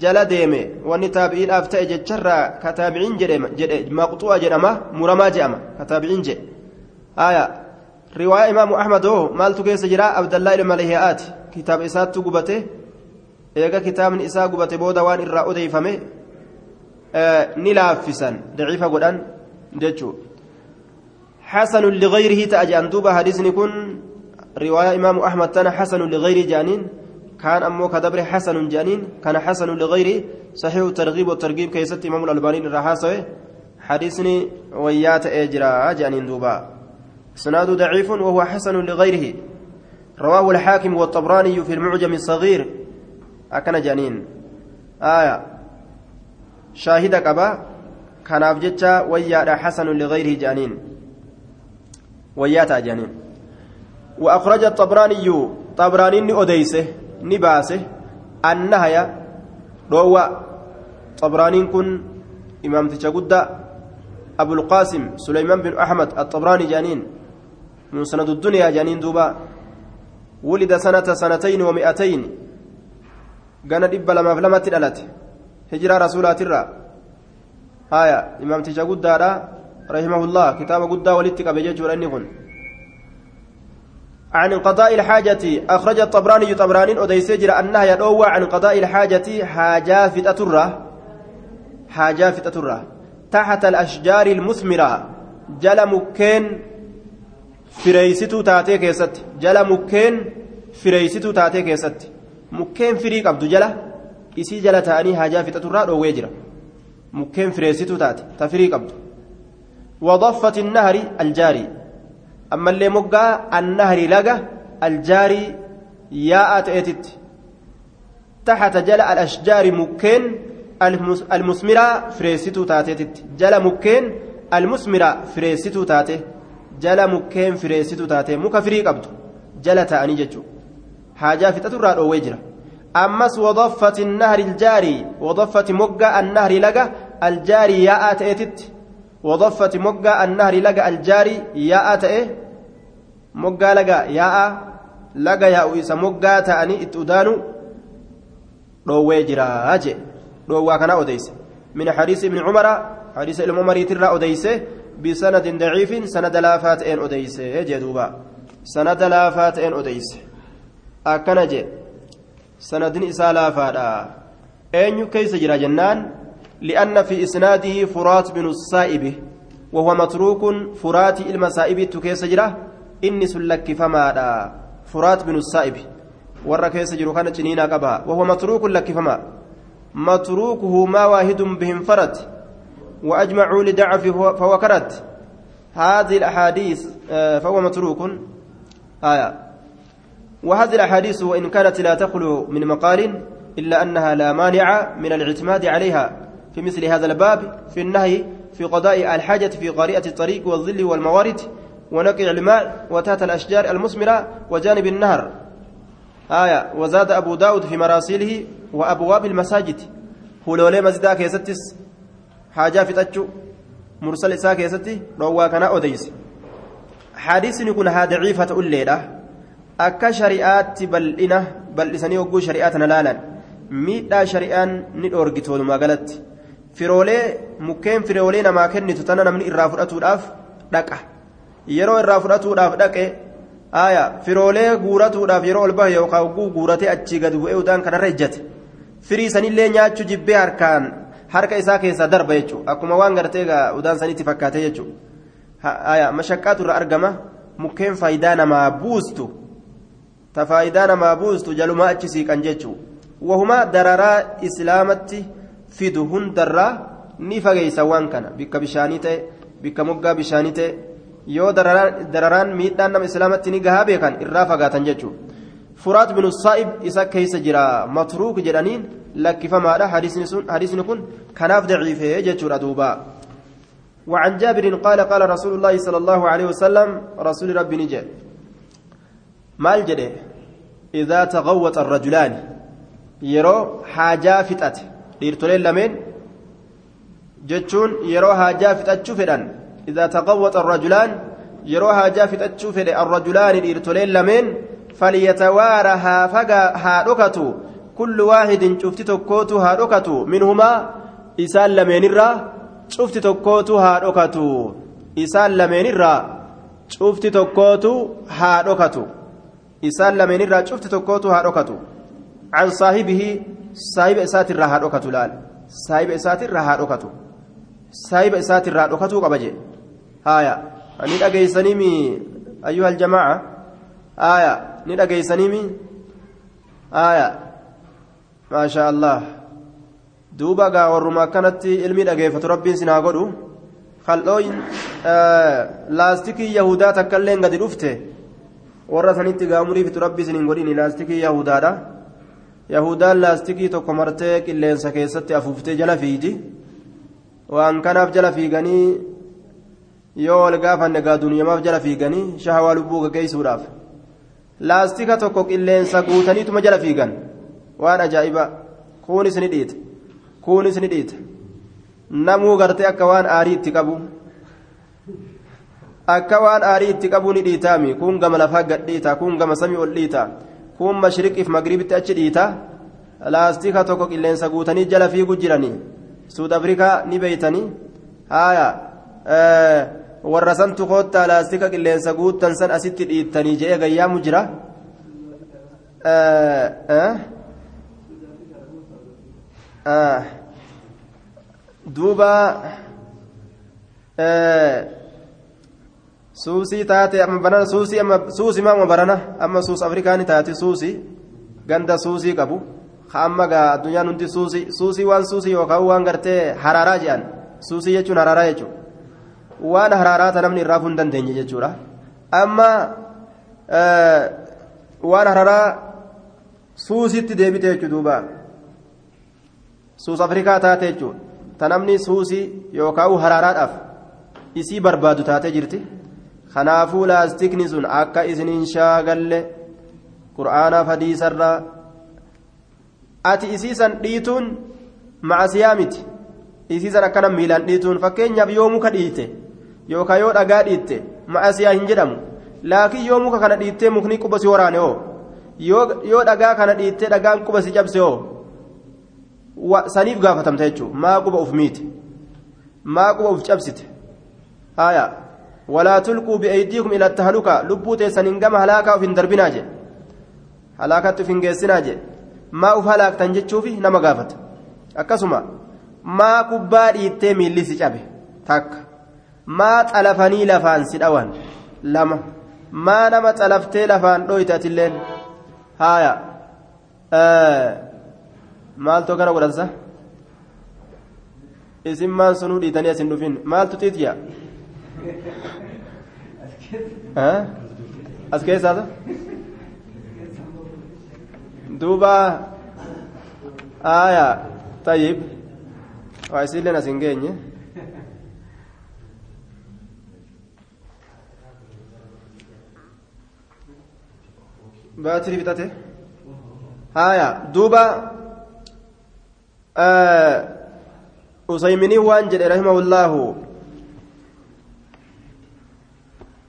jala deeme wanni taabi'iidhaaf ta'e jecharraa ka taabiciin jedhe maqxu'a jedhama muramaa jedhama ka taabiciin jedhe haya riwaaya imaamu ahmadoo maaltu keessa jira abdallaa ilma lahiyaati kitaaba isaattu gubate eega kitaabni isaa gubate booda waan irraa odeeyfame ni laaffisan daciifa godhan jechuu حسن لغيره تأجي أن دوبا حديثني كن رواية إمام أحمد تنا حسن لغيره جانين كان أمو كدبر حسن جانين كان حسن لغيره صحيح الترغيب والترغيب كيست إمام الألباني الرحاسة حديثني ويات أجرا جانين دوبا سناد ضعيف وهو حسن لغيره. رواه الحاكم والطبراني في المعجم الصغير. أكن جانين آية. شاهد قبا كان أبجتشا ويا حسن لغيره جانين وياتا جانين وأخرج الطبراني طبراني أديسه نباسه النهي روى طبراني كن إمام تشاقود أبو القاسم سليمان بن أحمد الطبراني جانين من سند الدنيا جانين دوبا. ولد سنة سنتين ومئتين. قال دب لما في لمت الألت هجرة رسولات الرا آية إمام تيجا قدارا رحمه الله كتاب قدا ولدتك بجيج ورنكن عن قضاء الحاجة أخرج الطبراني طبراني أديس جرى أنها يدعو عن قضاء الحاجة حاجة فتأترة حاجة فتأترة تحت الأشجار المثمرة. جل مكين fireeysituu taatee keessatti jala mukkeen fireeysituu taatee keessatti mukkeen firii qabdu jala isii jala ta'anii haajaa fixaturraa dhoowwee jira mukkeen fireeysituu taate ta firii qabdu وضفة النهر الجاري أما اللي مقا النهر لقى الجاري يا أتيتت تحت جل الأشجار مكين المثمرة فريستو تاتيتت جل مكين المثمرة فريستو jala mukkeen fireessitu taate muka firii qabdu jala ta'anii jechuudha haajaa fixaturraa dhoowwee jira ammas wadaffati nahri aljaarii wadaffati moggaa annahri laga aljaarii yaa'aa ta'eetitti wadaffati moggaa annahri laga aljaarii yaa'aa ta'e moggaa laga yaa'aa laga yaa'u isa moggaa ta'anii itti udaanu dhoowwee jira jee dhoowwaa kana odeyse min hadiisi ibni cumara hadiisa ilma umariitirraa odeyse بسند ضعيف سند لا فاتئن أديس جدوبا. سند لا فاتئن أديس. أكنج سند إسا لا فادا أين كيس جرى جنان لأن في إسناده فرات بن السائب وهو متروك فرات المسائب تكيس جرى إني سلك فما فرات بن السائب. warra keessa jiru kana ciniinaa qaba wahuwa matruukun lakkifama matruukuhu maa waahidun bihin farat وأجمعوا لضعفه فهو كرت هذه الأحاديث فهو متروك. آية. وهذه الأحاديث وإن كانت لا تخلو من مقال إلا أنها لا مانع من الاعتماد عليها. في مثل هذا الباب في النهي في قضاء الحاجة في قارئة الطريق والظل والموارد ونقع الماء وتات الأشجار المثمرة وجانب النهر. آية. وزاد أبو داود في مراسيله وأبواب المساجد. هلولي مزدا كيستس. Haajaa fixachuu mursal isaa keessatti dhoowwaa kana odeyse hadiisni kun haa daciifa ta'ulleedha akka shari'aatti bal'ina bal'isanii hogguu shari'aa tana laalan. Miidhaa shari'aan ni dhoorgitu walumaa galatti. Firoolee mukkeen firoolee namaa kennitu tana namni irraa fudhatuudhaaf dhaqa. Yeroo irraa fudhatuudhaaf dhaqe aayaa firoolee guuratuudhaaf yeroo ol bahe yookaan hogguu guuratee achii gad bu'ee udaan kanarra ejjate. Firii sanillee nyaachuu jibbee harkaan harka isaa keessaa darba jechuudha akkuma waan gartee udaan sanitti fakkaate jechuudha mashaqqaatu irra argama mukkeen faayidaa namaa buustu ta faayidaa namaa buustu jalumaa achi siiqan jechuudha wahuma dararaa islaamatti fidu hundarraa ni fageeysa waan kana bikka bishaanii ta'e bikka moggaa bishaanii ta'e yoo dararaan miidhaan nama islaamatti ni gahaa beekan irraa fagaatan jechuudha furaat binu saa'ib isa keessa jira. Matruuk jedhaniin lakkifamaadha. Hadiisni kun kanaaf daciifee jechuudha duuba. وعن جابر قال قال رسول الله صلى الله عليه وسلم رسول ربي مال جده إذا تغوط الرجلان يرو حاجة فتت ليرتولين لمن جتشون يرو حاجة فتت شوفدان إذا تغوط الرجلان يرو حاجة فتت شوفد الرجلان ليرتولين لمن فليتوارى ها فقا ها ركتو كل واحد شفت تكوتو ها ركتو منهما إسان لمن الرّ cufti tokkootu haa dhokatu isaan lameenirraa cufti tokkootu haa dhokatu isaan lameenirraa cufti tokkootu haa dhokatu can saahibihi saahiba isaatirraa haa dhokatu laal saahiba isaatirraa haa dhokatu saahiba isaatirraa dhokatuu qaba jee haaya ni dhageeysaniimi ayyuha aljamaaca haaya ni dhageeysaniimi haaya maashaa allah duuba gaa warruma akkanatti ilmi dhageeffatu rabbiin sinaa godhu kaldhooyin laastikii yahudaa takkaillee gadi dhufte warra sanitti gaamurii fitu rabbi isin hin godhin laastikii yahudaadha yahudaan laastikii tokko martee qilleensa keessatti afuuftee jala fiigi waan kanaaf jala fiiganii yoo wal gaafanne gaa duniyamaaf jala fiiganii shahawaa lubbuu gaggeessuudhaaf laastika tokko qilleensa guutaniituma jala fiigan waan ajaa'iba kuunis ni dhiita kuunis ni dhiita namuu gartee akka waan aarii itti qabu akka waan aarii itti qabu ni dhiitaami kun gama lafaa gad dhiita kun gama samii ol dhiita kun mashriqiif magribitti achi dhiita laastika tokko qilleensa guutanii jala fiigu jiranii suud afrikaa ni beeytanii haaya warra santu koottaa laastika qilleensa guuttan san asitti dhiittanii jedhee gayyaamu jira duuba suusii taate amma barana suusii amma suusii maama barana amma suus afrikaani taate suusii ganda suusii qabu amma gaa addunyaan hundi suusii suusii waan suusii yookaan waan gartee haraaraa jedhan suusii jechuun haraaraa jechuudha waan haraaraata namni irraa hin dandeenye jechuudha. Amma waan haraaraa suusiitti deebite jechuudha suus afrikaa taate jechuudha. Ta namni suusii yookaan haraaraadhaaf isii barbaadu taatee jirti. Kanaafuu laastikni sun akka isiniin shaagalle qur'aanaaf hadiisarraa ati isiisan dhiituun macasiyaa miti. Isiisan akkana miilaan dhiituun fakkeenyaaf yoo muka dhiite yookaan yoo dhagaa dhiitte macasiyaa hin jedhamu. Laakiin yoo muka kana dhiittee mukni quba si waraane hoo? Yoo dhagaa kana dhiittee dhagaan quba si cabse hoo? Saniif gaafatamta jechuudha maa quba uf miiti maa quba uf cabsite? Haaya walaa tulquu bi'aydiikum ila tahaluka lubbuu teessaniin gama halaakaa uf hin darbinaa jedhe halaakatti uf hin geessinaa jedhe maa uf halaaktan jechuufi nama gaafata. Akkasuma maa kubbaa dhiittee miilli si cabe takka maa xalafanii lafaan si dhawan lama maa nama xalaftee lafaan dhoyte atilleen haaya maaltu kana godhansa isin maan sunuu dhiitanii asin dhufin maaltu xiitiya as keessaata duuba aya tayyib waa isilleen as hin geenye baatirii fixate haya duuba usayminii waan jedhe rahimahullaahu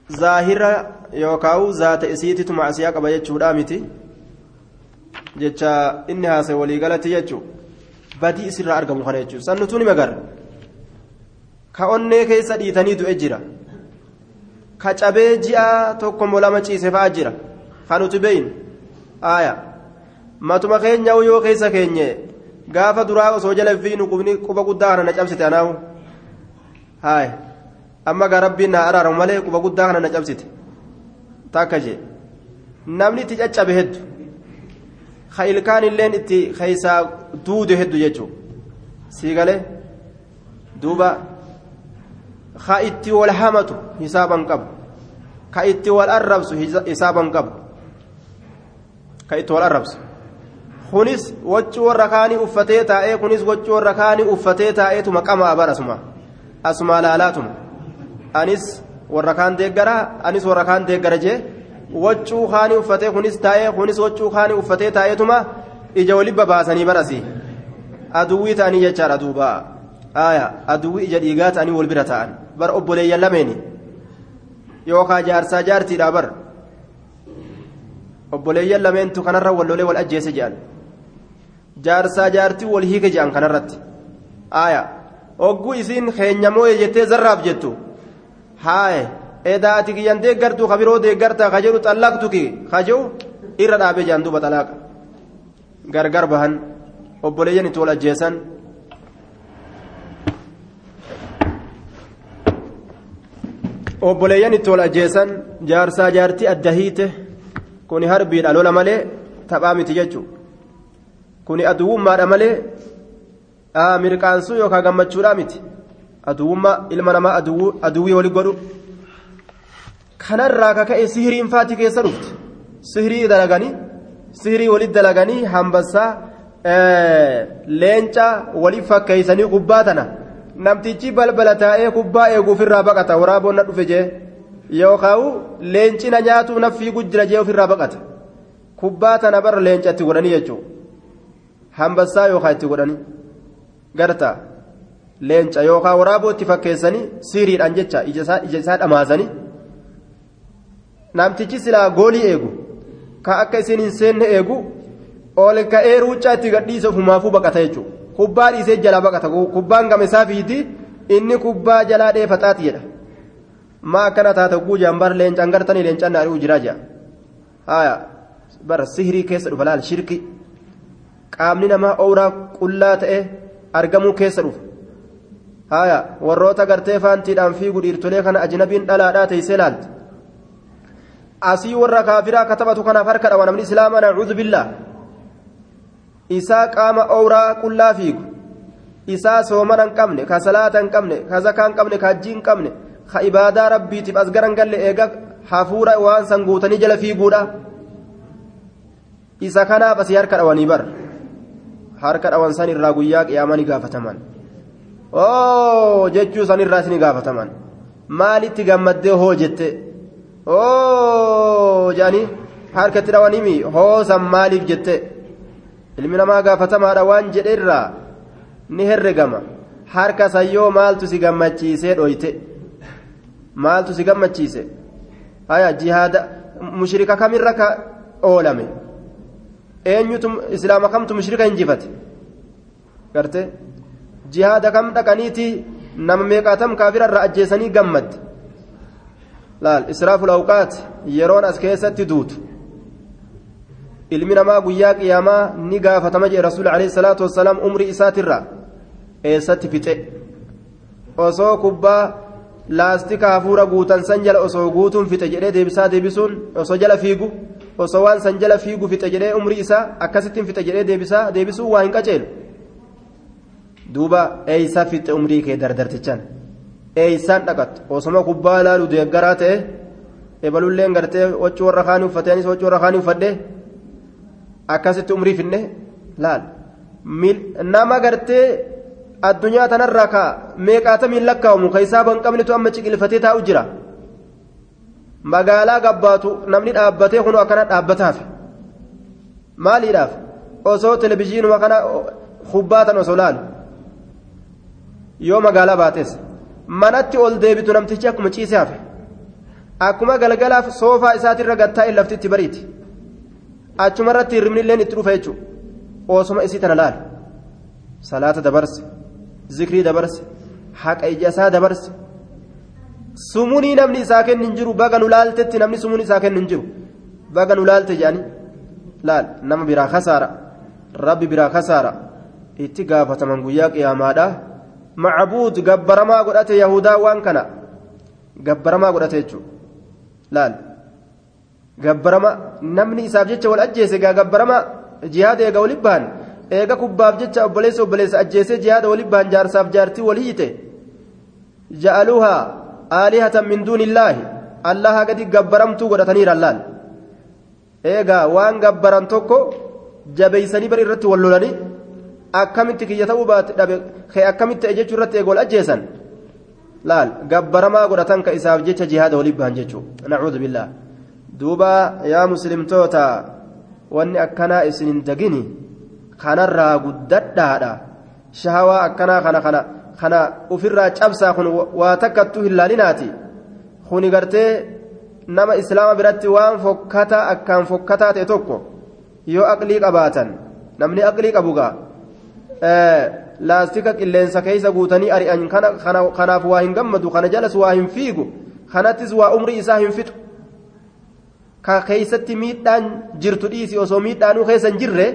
zaahira yookaan zaata isiititu macsiyaa qaba jechuudha miti. Jecha inni haasa'e waliigalatti jechuudha badii isirraa argamu kana jechuudha. Sannutuu ni magarra ka onnee keessa dhiitanii du'e jira ka cabee ji'a tokko lama ciise fa'aa jira kan nuti beeynu aaya matuma keenya yoo keessa keenye gaafa duraa osoo jala fiinu quba guddaa kana na cabsite anaahu haaya amma gaa rabbiin na araaramu malee quba guddaa kana na cabsite takka jee namni itti caccabe heddu ka ilkaan illeen itti keeysaa duude heddu jechuu sii galee duuba ka itti wal hamatu hisaaban qabu ka itti wal arrabsu hisaaban qabu ka itti wal arrabsu kunis waccuu warra kaanii uffatee taa'ee kunis waccuu warra kaanii uffatee taa'eetuma qamaa bar asuma. Asuma laalaatuma anis warra kaan deeggara anis warra kaan deeggara jee. Waccuu kaanii uffatee kunis taa'ee kunis waccuu kaanii uffatee taa'eetuma ija wali babaasanii barasi aduwwii ta'anii jechaadha duuba aaya aduwwii ija dhiigaa ta'anii wal bira ta'an. Bar obboleeyyan lameeni yookaan jaarsaa jaartiidha bar obboleeyyan lameentu kanarra wal lolee wal ajjeese jedhan jaarsaa jaartii wal hiike jedhan kanarratti aaya ogguu isiin keenyamoo jettee zarraaf jettu haaye edaa ati kiyyan deeggartuu ka biroo deeggartaa ka jedhu xallaqtuki ka jedhu irra dhaabee jedhan duuba xalaaqa gargar bahan obboleeyyan itti wal ajjeesan obboleeyyan itti wal ajjeesan jaarsaa jaartii adda hiite kuni harbiidha lola malee taphaa miti jechuudha. Kuni aduwwummaadha malee mirqaansuu yookaan gammachuudhaa miti. Aduwwummaa ilma namaa aduwwii wali godhu. Kanarraa kaka'e sihiriin faati keessa dhufte sihirii dalaganii sihirii walitti dalaganii hambassaa leenca waliif fakkeeysanii kubbaa tana. Namtichi balbala taa'ee kubbaa eeguuf irraa baqata. Waraaboon na dhufe jee yookaan leenci na nyaatuuf na fiigu jira jee ofirraa baqata. Kubbaa tana bara leenca itti godhanii jechuudha hambassaa yookaan itti godhanii garta leenca yookaan waraaboo itti fakkeessanii siriidhaan jecha ija isaa dhamaasanii namtichi silaa goolii eegu ka akka isin hin seenne eegu ol ka'ee ruuccaa itti gadhiise ofumaafuu baqata jechuudha kubbaa dhiisee jalaa baqata. Kubbaan game isaa fiiti inni kubbaa jalaa dheefataati jedha taate guujaan bar leencaan gartanii leencaan naari'uu jiraa jira haaya bara sihirii keessa dhufa laal shirki qaamni namaa ooraa qullaa ta'e argamuu keessa dhufa haaya warroota gartee faantiidhaan fiigu dhiirtolee kana ajnabiin dhalaadhaa teessee laalti asii warra kaafiraa katabatu kanaaf harka dhawa namni islaamaa nacuudhu billaa isaa qaama ooraa qullaa fiigu isaa soomana hin qabne ka salaata hin qabne ka zakaa hin qabne ka hajjii hin qabne ka ibaadaa rabbiitiif as garan galle eega hafuura waan san guutanii jala fiiguudha. Isa kanaaf asii harka dhawanii bar harka dhawan san irraa guyyaa qiyaamaa ni gaafataman. Oo jechuu san irraas ni gaafataman. Maalitti gammaddee hoo jette? Oo jedhanii harkatti dhawanimi hoosan maaliif jette? Ilmi namaa gaafatamaadha waan jedhe irraa ni herregama. Harka sayyoo maaltu si gammachiisee dhoyte maaltu si gammachiise? Haya jihaada mushrika kamirra ka oolame. Eenyutu islaama kamtu mushrika injifate garte jihaada kam dhaqaniiti nama meeqaatam kaafirarra ajjeesanii gammadde? Laal israaful awqaat yeroon as keessatti duutu. Ilmi namaa guyyaa qiyaamaa ni gaafatama jee rasuul alayhi salaatu wassalaam umrii isaatirra eessatti fixe? Osoo kubbaa laastika hafuura guutan san jala osoo guutuun fixe jedhee deebisaa deebisuun osoo jala fiigu osoo waan san jala fiigu fixe jedhee umrii isaa akkasittiin fixe jedhee deebisaa deebisuun waa hin qaceelu. Duuba eeysaa fixe umrii kee dardartichaan? Eeysaan dhaqatte osoma kubbaa ilaalu deeggaraa ta'e? Ebalulleen gartee wachuu warra kaanii uffateenis wachuu warra kaanii uffadhee akkasitti umrii finne? Laal. Nama gartee addunyaa tanarraa ka meeqaatamiin lakkaa'amu ka isaa ban qabnetu amma ciqilfatee taa'u jira. Magaalaa gabbaatu namni dhaabbatee kun akkana dhaabbataaf maaliidhaaf? Osoo televizyiinuma kana hubbaatan osoo laalu. Yoo magaalaa baates. Manatti ol deebitu namtichi akkuma ciisee hafe. Akkuma galgalaaf soofaa isaatirra in laftitti bariiti. Achuma irratti hirribni illee itti dhufa jechuudha osuma isii tana laal salaata dabarse zikrii dabarse haqa ija isaa dabarse. Sumunii namni isaa kennu hin jiru baga nu namni sumunii isaa kennu hin jiru. Baga nu laalte jedhanii laal nama biraa kasaara. Rabbi biraa kasaara. Itti gaafataman guyyaa qiyaamaadha macbuud gabbaramaa godhate yahudaa waan kana. Gabbaramaa godhate jechuudha. Laal. Gabbarama namni isaaf jecha wal ajjeese gaa gabbarama jihaada eega wali bahan eega kubbaaf jecha obboleessa obboleessa ajjeesee jihaada wali bahan jaarsaaf jaartii wal hiite. Ja'aluhaa aalihatan min duuni illaahi allaha gadi gabbaramtuu godhataniira laal eegaa waan gabbaran tokko jabeeysanii bar irratti wal lolanii akkamitti kiyya ta'uu baate dhabe kee akkamitti ta'e jechuu irratti eega wal ajjeesan? Laal gabbaramaa godhatan ka isaaf jecha jihaada wali bahan jechuudha nacuudhu billaah. Duuba yaa muslimtoota wanni akkanaa isin hin dagini kanarraa guddadhaadha shahawaa akkanaa kana kana kana ufirraa cabsaa kun waa takkattuu hin laalinaati kuni gartee nama islaama biratti waan fokkataa akkaan fokkataa ta'e tokko yoo aqlii qabaatan namni aqlii qabugaa laastika qilleensa keeysa guutanii ari'an kanaaf waa hin gammadu kana jalas waa hin fiigu kanattis waa umrii isaa hin fixu ka keeysatti miidhaan jirtu dhiisi osoo miidhaanuu keessa hin jirre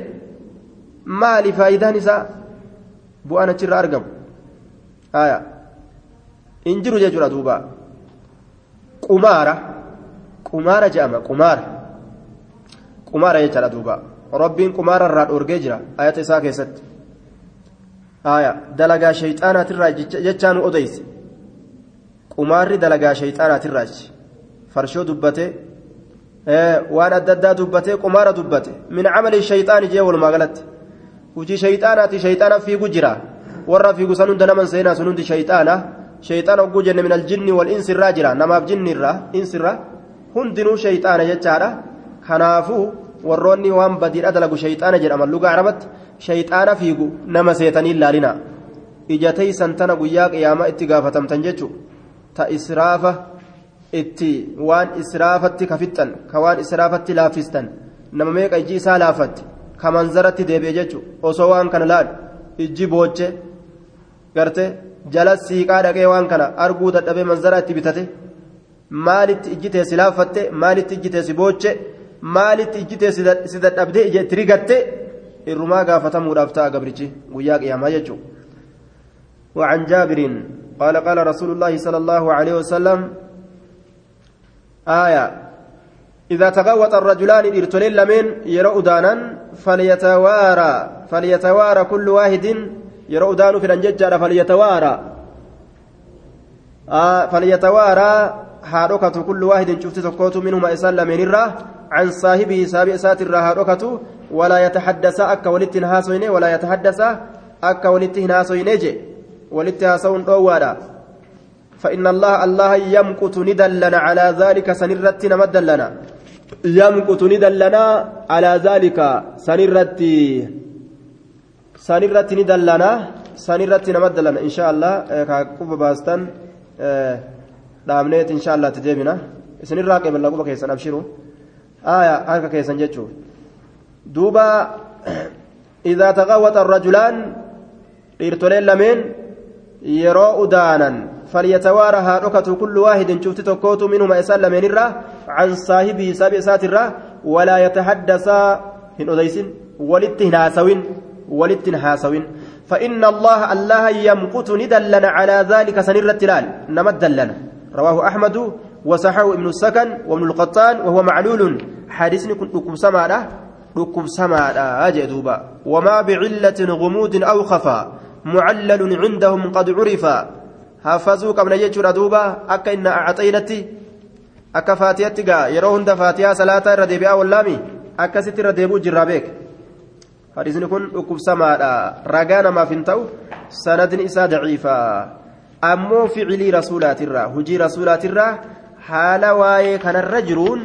maali faayidaan isaa bu'aan achirraa argamu aya hin jiru jechuudha duuba qumaara qumaara jedhama qumaara qumaara jechaadha duuba rabbiin qumaara irraa dhoorgee jira ayata isaa keessatti aya dalagaa shayxaanaatirraa jechaanu odeyse qumaarri dalagaa shayxaanaatirraachi farshoo dubbatee waan adda addaa dubbatee qumaara dubbate min camali shayxaani jee walumaa galatti hujii shayxaanaati shayxaana fiigu jira warra fiigu san hunda naman seenaa sun hundi shayxaana shayxaana hogguu jenne min aljinni wal insirraa jira namaaf jinnirra insirra hundinuu shayxaana jechaadha kanaafuu warroonni waan badiidha dalagu shayxaana jedhaman lugaa arabatti shayxaana fiigu nama seetanii ilaalina ija teeysan tana guyyaa qiyaamaa itti gaafatamtan jechu ta israafa itti waan israafatti kafixxan ka waan israafatti laaffistan nama meeqa ijji isaa laafatti ka manzaratti deebi'e jechu osoo waan kana laal ijji booche garte jala siiqaa dhaqee waan kana arguu dadhabee manzara itti bitate maalitti ijji teessi laaffatte maalitti ijji teessi booche maalitti ijji teessi si dadhabdee ija itti rigatte irrumaa gaafatamuudhaaf ta'a gabrichi guyyaa qiyaamaa jechuudha. وعن جابر قال قال رسول الله صلى الله عليه وسلم آية إذا تغوط الرجلان إرتلين لمن يرى دانا فليتوارى فليتوارى كل واحد يرى دان في الأنججر فليتوارى. آه فليتوارى هاركة كل واحد شفت تقوت منهما إسال لمن الرا عن صاحبه سابع ساتر هاركة ولا يتحدث أكا ولت هاسوين ولا يتحدث أكا ولت هاسوين ولت هاسون أوالا فإن الله الله يمقت ندلنا على ذلك يمقت ندلنا على ذلك سنرت سنرت ندلنا سنرت نمدلنا إن شاء الله كاكوب باستن insha allah itti deebina isinirraa qeeballaa quba keessan abshiru aya harka keessan jechuu duuba idaa taqawwaxa arrajulaan dhiirtoleen lameen yeroo udaanan فليتوارى هاركة كل واحد شفت تكوت منهما إسال لمن الرا عن صاحبه سابع ساترا ولا يتحدث هن أديس ولت هاسوين ولت هاسوين. فإن الله الله يمقت ندلنا على ذلك سنر التلال. نمد لنا رواه أحمد وصححه ابن السكن وابن القطان وهو معلول. حديثني كنت أكم سمادا أكم سمادا أجدوبا وما بعلة غموض أو خفا. معلل عندهم قد haffazuu qabna jechuudha duuba. Akka inna acaxaynatti akka faatiyatti gaa. Yeroo hunda faatiyaa salaataa irra deebi'aa wallaami akkasitti irra deebi'u jirraa beek. Hadiisni kun dhukkubsamaadha ragaa namaaf hin ta'u sanadni isaa daciifa. Ammoo ficilii rasuulaatirraa hujii rasuulaatirraa haala waa'ee kanarra jiruun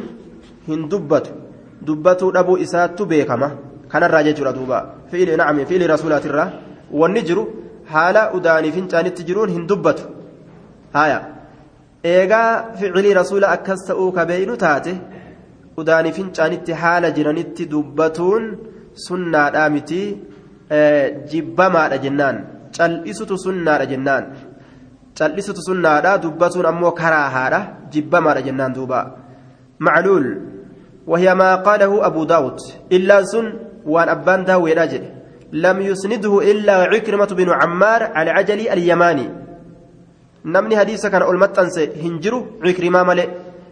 hin dubbatu. Dubbatuu dhabuu isaattu beekama kanarraa jechuudha duuba. Fi'ili nacmi rasuulaatirraa wanni jiru haala udaanii fincaanitti jiruun hin dubbatu haya eegaa ficilii rasuula akkas ta'uu kabeeynu taate udaanii fincaanitti haala jiranitti dubbatuun sunnaadhaa miti jibbamaadha jennaan cal'isutu sunnaadha jennaan cal'isutu sunnaadha dubbatuun ammoo karaahaadha jibbamaadha jennaan duuba macluul وهي ما قاله أبو داود إلا سن وأن أبان داوي راجل لم يسنده إلا عكرمة بن عمار على عجل اليماني. نمني حديث كان أولمتنس هنجرو عكرمة ملئ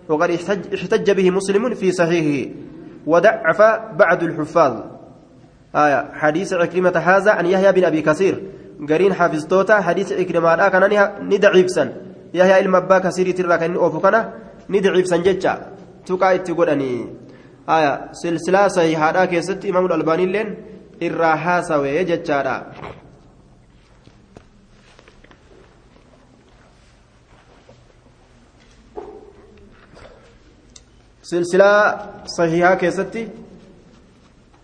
وقد احتج به مسلم في صحيحه. وضعف بعض الحفاظ. آية حديث عكرمة هذا عن يحيى بن أبي كثير. قرين حافظتوتا حديث عكرمة كان ندعيبسا يحيى المبا كثير ترى كان أوفو كان ندعيبسا ججا. tuqaa itti godhanii aya silsilaa sahihaadhaa keessatti imaamul albaaniilleen irraa haasawee jechaadha silsilaa sahihaa keessatti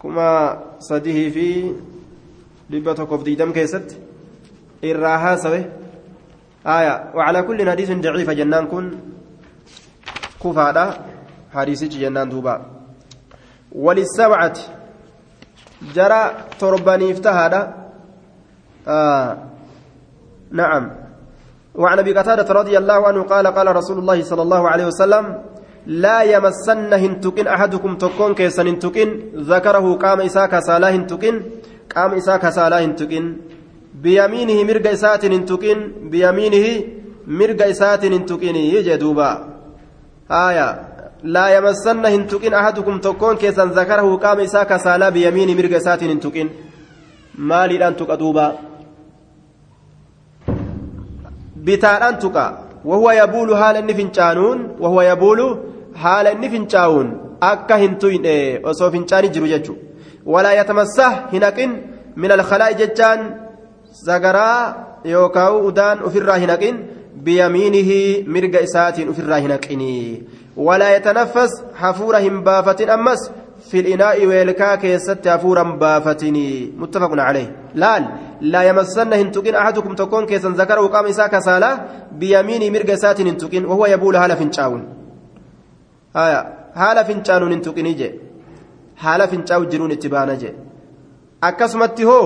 kuma sadihii fi dhibba tokkoof diidam keessatti irraa haasawe aya وعلى كل حديث ضعيف جنان كن كفادا حديثي جنان دوبا وللسبعة ترباني افتهادا آه نعم وعن ابي قتادة رضي الله عنه قال قال رسول الله صلى الله عليه وسلم لا يمسن هنتكن احدكم تكون كيسن هنتكن ذكره قام اساك سالا هنتكن قام اساك سالا هنتكن بيمينه مرق اسات هنتكن بيمينه مرق اسات هنتكن لا يمسن هنتقين أحدكم تكون كيسا ذكره قام إساك سالا بيمين مرق إسات هنتقين مالي أن تقدوبا بتار تقى وهو يبول حال النفنشانون وهو يبول حال النفنشاون osoo fincaani jiru jechuudha walaa yatamassaa hin haqin min alkalaa'i jechaan sagaraa yookaan udaan ofirraa hin haqin isaatiin ofirraa hin haqinii walaa yatanaffas hafuura hin baafatin ammas في الإناء ويلكا كيست أفورا بافتني متفق عليه. لال لا يمسن هنتقين أحدكم تكون كيسا ذكر وقام إساك سالة بيمين مرق سات هنتقين وهو يبول هالا فنشاون آية هالا فنشان هنتقين جي. هالا فنشاو جرون اتبانا جي. أكسمت هو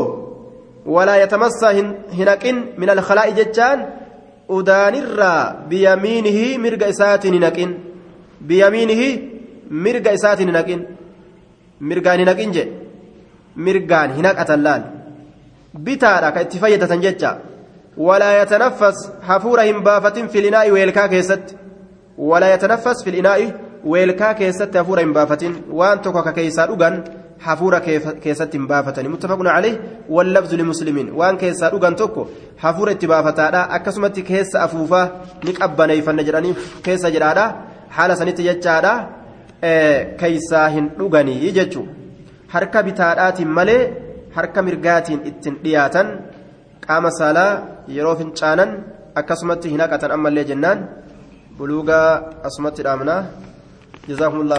ولا يتمسى هنقين من الخلاء جتان أدان الرا بيمينه مرق سات هنقين بيمينه مرق سات هنقين mirgaan hin haqin jedhe mirgaan hin haqatan laal bitaadha ka itti fayyadatan jecha walaa yatanaffas hafuura hin baafatin filinaa'i weelkaa keessatti walaa yatanaffas filinaa'i weelkaa keessatti hafuura hin baafatin waan tokko ka keessaa dhugan hafuura keessatti hin baafatani muttafaqun caleh wallabzu limuslimiin waan keessaa dhugan tokko hafuura itti baafataadha akkasumatti keessa afuufaa ni qabbaneeyfanna jedhanii keessa jedhaadha haala sanitti jechaadha keeysaa hin dhuganii jechuun harka bitaadhaatiin malee harka mirgaatiin ittiin dhiyaatan qaama saalaa yeroo fincaanan akkasumatti hin haqatan ammallee jennaan buluugaa asumatti dhaamnaa jazaakumullah